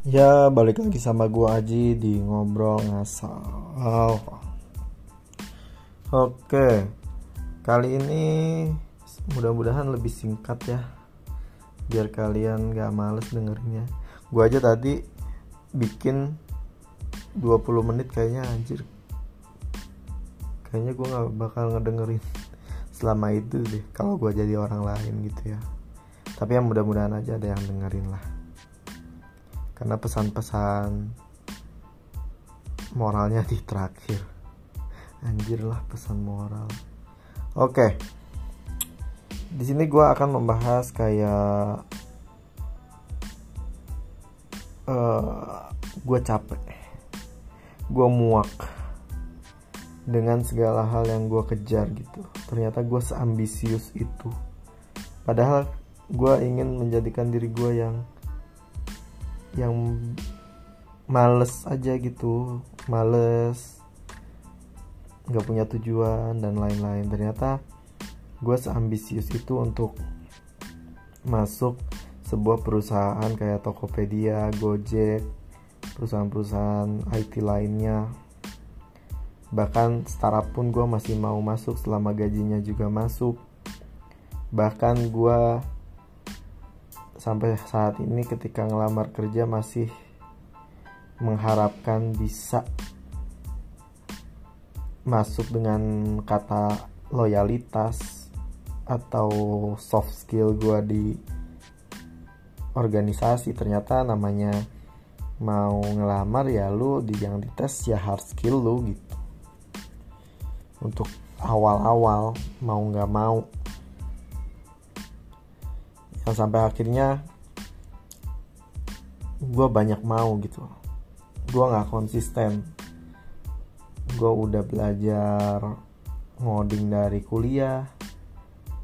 Ya balik lagi sama gua Aji di ngobrol ngasal. Oke, kali ini mudah-mudahan lebih singkat ya, biar kalian gak males dengerinnya. Gua aja tadi bikin 20 menit kayaknya anjir. Kayaknya gua nggak bakal ngedengerin selama itu deh kalau gua jadi orang lain gitu ya. Tapi yang mudah-mudahan aja ada yang dengerin lah karena pesan-pesan moralnya di terakhir. Anjir lah pesan moral. Oke. Di sini gue akan membahas kayak uh, eh, gue capek. Gue muak dengan segala hal yang gue kejar gitu. Ternyata gue seambisius itu. Padahal gue ingin menjadikan diri gue yang yang males aja gitu males nggak punya tujuan dan lain-lain ternyata gue seambisius itu untuk masuk sebuah perusahaan kayak Tokopedia, Gojek, perusahaan-perusahaan IT lainnya. Bahkan startup pun gue masih mau masuk selama gajinya juga masuk. Bahkan gue sampai saat ini ketika ngelamar kerja masih mengharapkan bisa masuk dengan kata loyalitas atau soft skill gue di organisasi. Ternyata namanya mau ngelamar ya lu di yang dites ya hard skill lu gitu. Untuk awal-awal mau nggak mau yang sampai akhirnya gue banyak mau gitu. Gue nggak konsisten. Gue udah belajar ngoding dari kuliah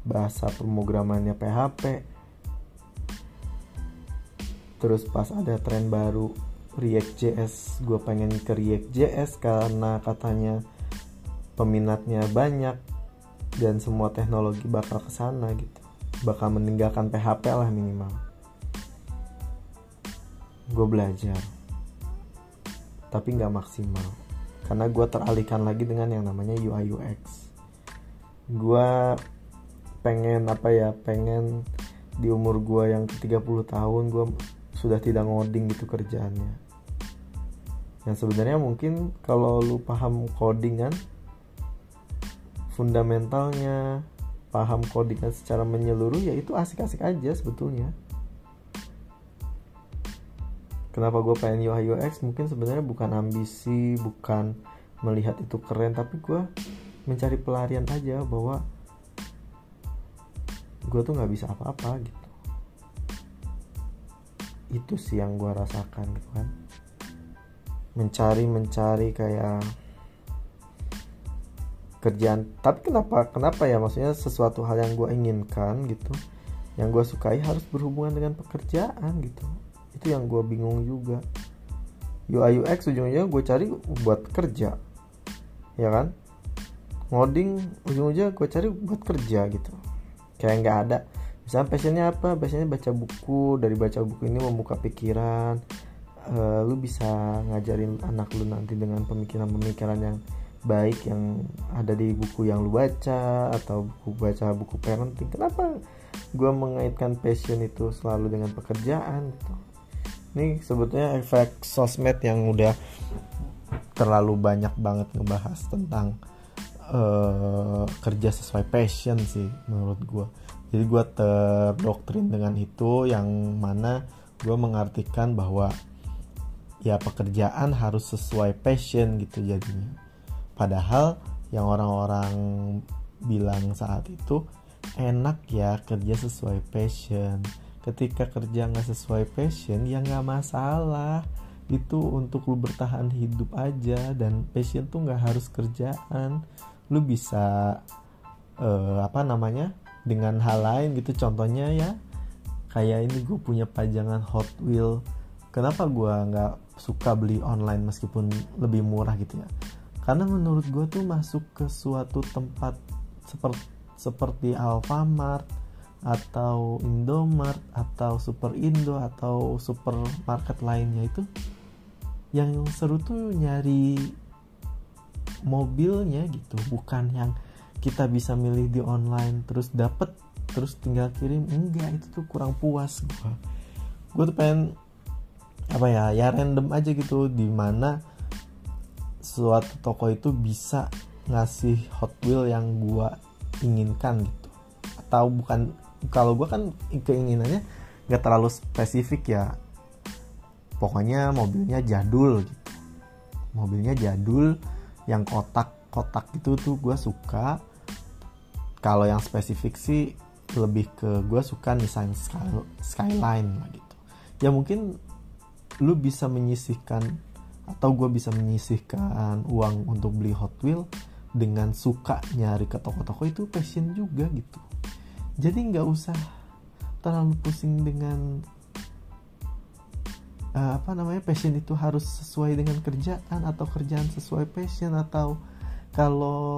bahasa pemrogramannya PHP terus pas ada tren baru React.js gue pengen ke React.js karena katanya peminatnya banyak dan semua teknologi bakal ke sana gitu bakal meninggalkan PHP lah minimal. Gue belajar. Tapi nggak maksimal. Karena gue teralihkan lagi dengan yang namanya UI UX gue pengen apa ya pengen di umur gue yang ke 30 tahun gue sudah tidak ngoding gitu kerjaannya. Yang sebenarnya mungkin kalau lu paham coding kan fundamentalnya paham codingan secara menyeluruh ya itu asik-asik aja sebetulnya. Kenapa gue pengen UI UX? Mungkin sebenarnya bukan ambisi bukan melihat itu keren tapi gue mencari pelarian aja bahwa gue tuh nggak bisa apa-apa gitu. Itu sih yang gue rasakan gitu kan. Mencari mencari kayak kerjaan. Tapi kenapa kenapa ya? Maksudnya sesuatu hal yang gue inginkan gitu yang gue sukai harus berhubungan dengan pekerjaan gitu. Itu yang gue bingung juga. UI UX ujung-ujungnya gue cari buat kerja ya kan? Ngoding ujung-ujungnya gue cari buat kerja gitu. Kayak nggak ada. Misalnya passionnya apa? Passionnya baca buku. Dari baca buku ini membuka pikiran. Uh, lu bisa ngajarin anak lu nanti dengan pemikiran-pemikiran yang baik yang ada di buku yang lu baca atau buku baca buku parenting. Kenapa gue mengaitkan passion itu selalu dengan pekerjaan gitu? Ini sebetulnya efek sosmed yang udah terlalu banyak banget ngebahas tentang uh, kerja sesuai passion sih menurut gue jadi gue terdoktrin dengan itu yang mana gue mengartikan bahwa ya pekerjaan harus sesuai passion gitu jadinya Padahal yang orang-orang bilang saat itu enak ya kerja sesuai passion. Ketika kerja nggak sesuai passion ya nggak masalah. Itu untuk lu bertahan hidup aja dan passion tuh nggak harus kerjaan. Lu bisa uh, apa namanya dengan hal lain gitu. Contohnya ya kayak ini gue punya pajangan Hot Wheel. Kenapa gue nggak suka beli online meskipun lebih murah gitu ya? Karena menurut gue tuh masuk ke suatu tempat seperti seperti Alfamart atau Indomart atau Super Indo atau supermarket lainnya itu yang seru tuh nyari mobilnya gitu. Bukan yang kita bisa milih di online terus dapet terus tinggal kirim. Enggak itu tuh kurang puas gue gue tuh pengen apa ya ya random aja gitu. Di mana suatu toko itu bisa ngasih Hot Wheel yang gue inginkan gitu. Atau bukan kalau gue kan keinginannya nggak terlalu spesifik ya. Pokoknya mobilnya jadul gitu. Mobilnya jadul yang kotak-kotak itu tuh gue suka. Kalau yang spesifik sih lebih ke gue suka desain sky, skyline lah gitu. Ya mungkin lu bisa menyisihkan atau gue bisa menyisihkan uang untuk beli Hot Wheel dengan suka nyari ke toko-toko itu passion juga gitu. Jadi nggak usah terlalu pusing dengan uh, apa namanya passion itu harus sesuai dengan kerjaan atau kerjaan sesuai passion atau kalau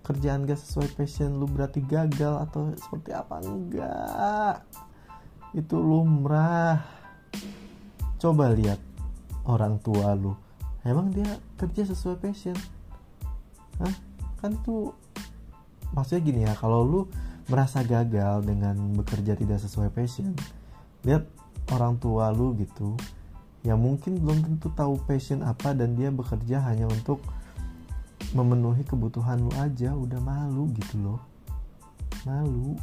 kerjaan gak sesuai passion lu berarti gagal atau seperti apa enggak itu lumrah. Coba lihat orang tua lu emang dia kerja sesuai passion? Hah? kan itu maksudnya gini ya kalau lu merasa gagal dengan bekerja tidak sesuai passion lihat orang tua lu gitu ya mungkin belum tentu tahu passion apa dan dia bekerja hanya untuk memenuhi kebutuhan lu aja udah malu gitu loh. Malu.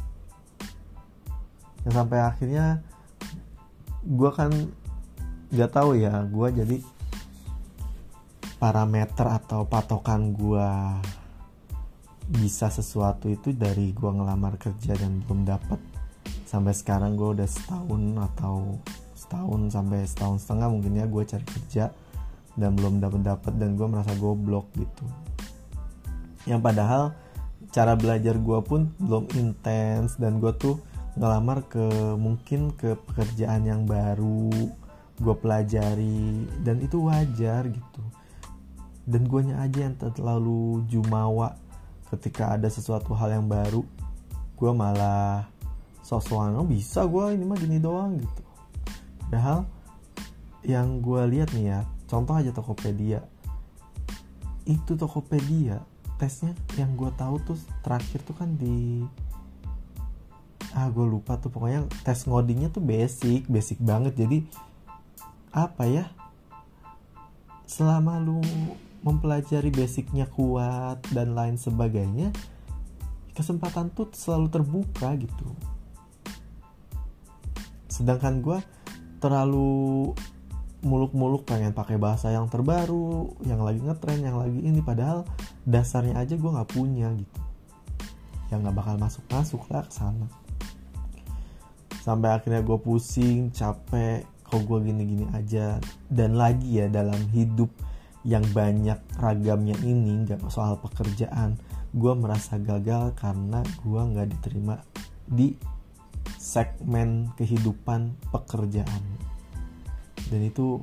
Ya sampai akhirnya gue kan nggak tahu ya gue jadi parameter atau patokan gue bisa sesuatu itu dari gue ngelamar kerja dan belum dapet. Sampai sekarang gue udah setahun atau setahun sampai setahun setengah mungkin ya gue cari kerja dan belum dapet dapet dan gue merasa goblok gitu. Yang padahal cara belajar gue pun belum intens dan gue tuh ngelamar ke mungkin ke pekerjaan yang baru gue pelajari dan itu wajar gitu dan guanya aja yang terlalu jumawa ketika ada sesuatu hal yang baru. Gue malah sosokan oh bisa gue ini mah gini doang gitu. Padahal yang gue lihat nih ya contoh aja Tokopedia. Itu Tokopedia tesnya yang gue tahu tuh terakhir tuh kan di ah gue lupa tuh. Pokoknya tes ngodingnya tuh basic basic banget. Jadi apa ya selama lu mempelajari basicnya kuat dan lain sebagainya kesempatan tuh selalu terbuka gitu. Sedangkan gue terlalu muluk-muluk pengen pakai bahasa yang terbaru yang lagi ngetren yang lagi ini padahal dasarnya aja gue nggak punya gitu. Yang nggak bakal masuk masuk lah ke sana. Sampai akhirnya gue pusing capek kok gue gini-gini aja. Dan lagi ya dalam hidup yang banyak ragamnya ini nggak soal pekerjaan. Gue merasa gagal karena gue nggak diterima di segmen kehidupan pekerjaan. Dan itu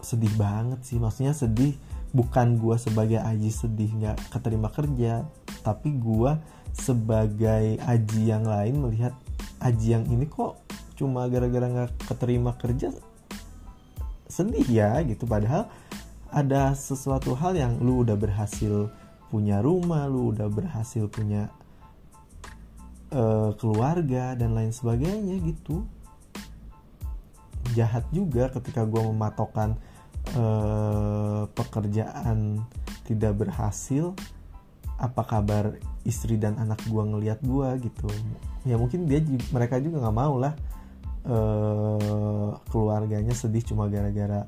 sedih banget sih. Maksudnya sedih bukan gue sebagai Aji sedih nggak keterima kerja tapi gue sebagai Aji yang lain melihat Aji yang ini kok cuma gara-gara nggak keterima kerja sedih ya gitu. Padahal ada sesuatu hal yang lu udah berhasil punya rumah lu udah berhasil punya uh, keluarga dan lain sebagainya gitu. Jahat juga ketika gue mematokkan uh, pekerjaan tidak berhasil. Apa kabar istri dan anak gue ngelihat gue gitu. Ya mungkin dia mereka juga nggak mau lah uh, keluarganya sedih cuma gara-gara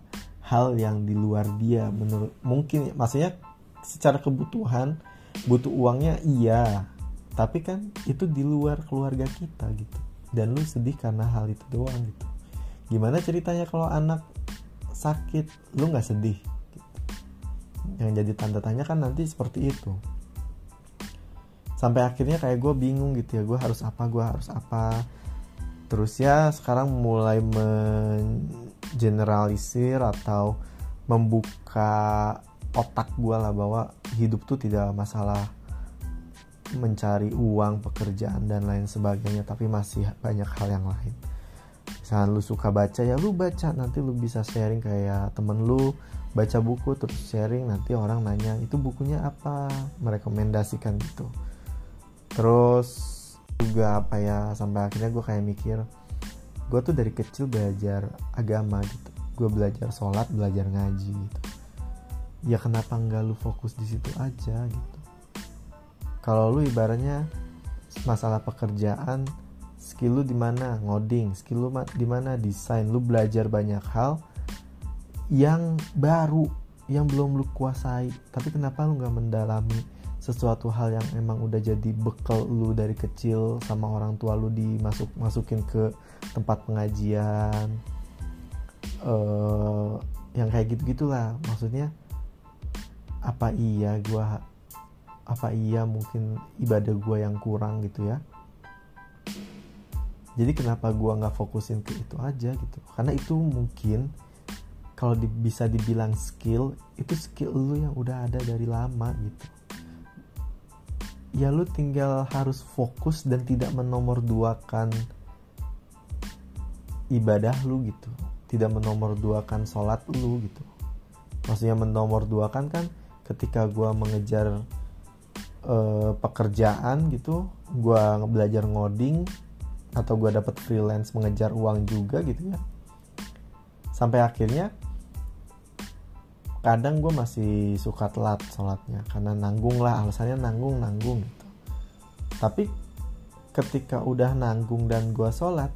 hal yang di luar dia menurut mungkin maksudnya secara kebutuhan butuh uangnya iya. Tapi kan itu di luar keluarga kita gitu. Dan lu sedih karena hal itu doang gitu. Gimana ceritanya kalau anak sakit? Lu nggak sedih? Gitu. yang jadi tanda tanya kan nanti seperti itu. Sampai akhirnya kayak gue bingung gitu ya gue harus apa gue harus apa terus ya sekarang mulai mengeneralisir atau membuka otak gue lah bahwa hidup tuh tidak masalah mencari uang pekerjaan dan lain sebagainya tapi masih banyak hal yang lain. Misalnya lu suka baca ya lu baca. Nanti lu bisa sharing kayak temen lu baca buku terus sharing nanti orang nanya itu bukunya apa? Merekomendasikan gitu. Terus juga apa ya sampai akhirnya gue kayak mikir gue tuh dari kecil belajar agama gitu. Gue belajar sholat belajar ngaji gitu. Ya kenapa nggak lu fokus di situ aja gitu? Kalau lu ibaratnya masalah pekerjaan skill lu di mana? Ngoding. Skill lu di mana? Desain. Lu belajar banyak hal yang baru yang belum lu kuasai. Tapi kenapa lu nggak mendalami sesuatu hal yang emang udah jadi bekal lu dari kecil sama orang tua lu dimasuk masukin ke tempat pengajian uh, yang kayak gitu gitulah maksudnya apa iya gua apa iya mungkin ibadah gue yang kurang gitu ya? Jadi kenapa gue nggak fokusin ke itu aja gitu? Karena itu mungkin kalau di, bisa dibilang skill itu skill lu yang udah ada dari lama gitu ya lu tinggal harus fokus dan tidak menomorduakan ibadah lu gitu. Tidak menomorduakan sholat lu gitu. Maksudnya menomorduakan kan ketika gue mengejar uh, pekerjaan gitu gue belajar ngoding atau gue dapet freelance mengejar uang juga gitu ya. Sampai akhirnya kadang gue masih suka telat sholatnya karena nanggung lah alasannya nanggung nanggung gitu. Tapi ketika udah nanggung dan gue sholat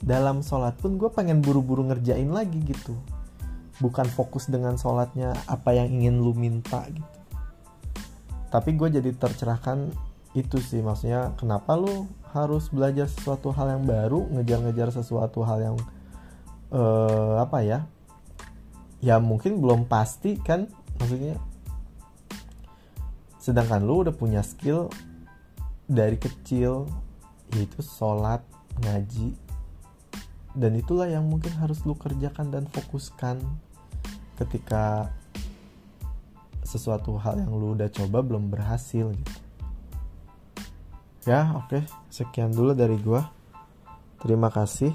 dalam sholat pun gue pengen buru-buru ngerjain lagi gitu. Bukan fokus dengan sholatnya apa yang ingin lu minta gitu. Tapi gue jadi tercerahkan itu sih maksudnya kenapa lu harus belajar sesuatu hal yang baru ngejar-ngejar sesuatu hal yang uh, apa ya ya mungkin belum pasti kan maksudnya. Sedangkan lu udah punya skill dari kecil yaitu sholat ngaji. Dan itulah yang mungkin harus lu kerjakan dan fokuskan ketika sesuatu hal yang lu udah coba belum berhasil gitu. Ya oke. Okay. sekian dulu dari gua. Terima kasih